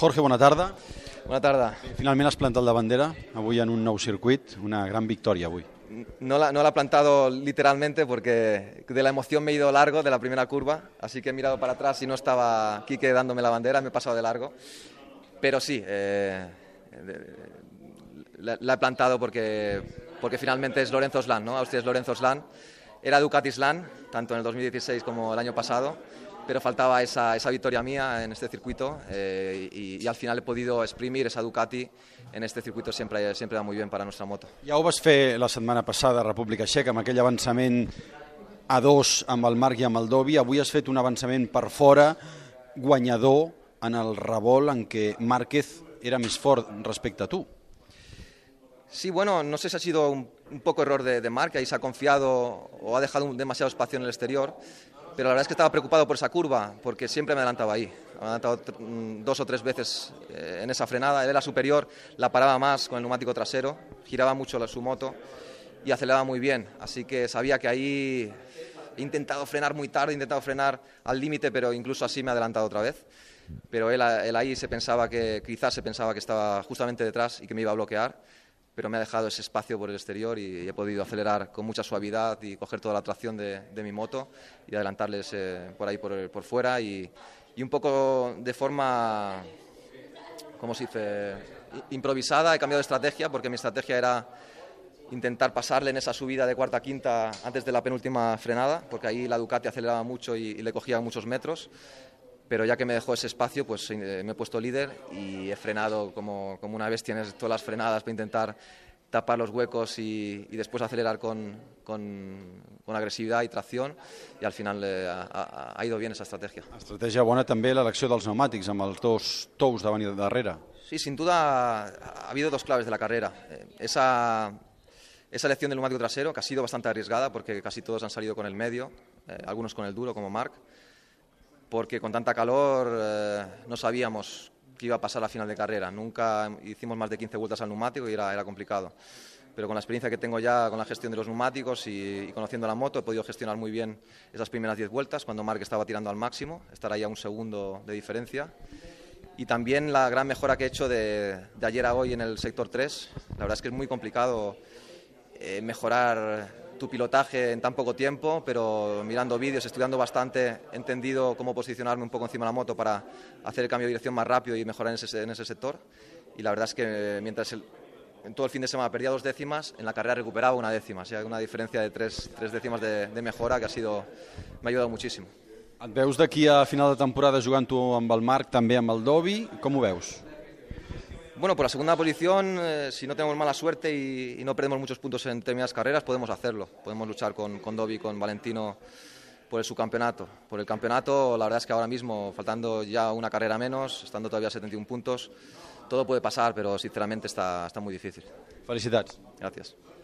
Jorge, bona tarda. Bona tarda. Finalment has plantat la bandera, avui en un nou circuit, una gran victòria avui. No la, no la he plantado literalmente porque de la emoción me he ido largo de la primera curva, así que he mirado para atrás y no estaba Quique dándome la bandera, me he pasado de largo. Pero sí, eh, la, la, he plantado porque, porque finalmente es Lorenzo Slan, ¿no? Austria es Lorenzo Slan. Era Ducati Slan, tanto en el 2016 como el año pasado pero faltaba esa, esa victoria mía en este circuito eh, y, y, al final he podido exprimir esa Ducati en este circuito sempre, sempre va muy bien para nuestra moto. Ja ho vas fer la setmana passada a República Txeca amb aquell avançament a dos amb el Marc i amb el Dovi. Avui has fet un avançament per fora guanyador en el revolt en què Márquez era més fort respecte a tu. Sí, bueno, no sé si ha sido un, un poco error de, de Marc, ahí se ha confiado o ha dejado un, demasiado espacio en el exterior, pero la verdad es que estaba preocupado por esa curva, porque siempre me adelantaba ahí. Me adelantado mm, dos o tres veces eh, en esa frenada, él era superior, la paraba más con el neumático trasero, giraba mucho la, su moto y aceleraba muy bien, así que sabía que ahí he intentado frenar muy tarde, he intentado frenar al límite, pero incluso así me ha adelantado otra vez. Pero él, él ahí se pensaba que, quizás se pensaba que estaba justamente detrás y que me iba a bloquear pero me ha dejado ese espacio por el exterior y he podido acelerar con mucha suavidad y coger toda la tracción de, de mi moto y adelantarles eh, por ahí por, por fuera y, y, un poco de forma, ¿cómo se dice?, improvisada. He cambiado de estrategia porque mi estrategia era intentar pasarle en esa subida de cuarta a quinta antes de la penúltima frenada, porque ahí la Ducati aceleraba mucho y, y le cogía muchos metros pero ya que me dejó ese espacio, pues eh, me he puesto líder y he frenado como, como una bestia en todas las frenadas para intentar tapar los huecos y, y después acelerar con, con, con, agresividad y tracción y al final eh, ha, ha, ido bien esa estrategia. Estratègia bona també l'elecció dels pneumàtics amb els dos tous davant i de darrere. Sí, sin duda ha habido dos claves de la carrera. Eh, esa, esa elección del neumático trasero, que ha sido bastante arriesgada porque casi todos han salido con el medio, eh, algunos con el duro como Marc, porque con tanta calor eh, no sabíamos qué iba a pasar a final de carrera. Nunca hicimos más de 15 vueltas al neumático y era, era complicado. Pero con la experiencia que tengo ya con la gestión de los neumáticos y, y conociendo la moto, he podido gestionar muy bien esas primeras 10 vueltas cuando Marc estaba tirando al máximo, estar ahí a un segundo de diferencia. Y también la gran mejora que he hecho de, de ayer a hoy en el sector 3. La verdad es que es muy complicado eh, mejorar tu pilotaje en tan poco tiempo, pero mirando vídeos, estudiando bastante, he entendido cómo posicionarme un poco encima de la moto para hacer el cambio de dirección más rápido y mejorar en ese, en ese sector. Y la verdad es que mientras el, en todo el fin de semana perdía dos décimas, en la carrera recuperaba una décima, o sea, una diferencia de tres, tres décimas de, de mejora que ha sido, me ha ayudado muchísimo. Et veus d'aquí a final de temporada jugant tu amb el Marc, també amb el com ho veus? Bueno, por la segunda posición, eh, si no tenemos mala suerte y, y, no perdemos muchos puntos en determinadas carreras, podemos hacerlo. Podemos luchar con, con Dobby, con Valentino por el subcampeonato. Por el campeonato, la verdad es que ahora mismo, faltando ya una carrera menos, estando todavía a 71 puntos, todo puede pasar, pero sinceramente está, está muy difícil. Felicidades. Gracias.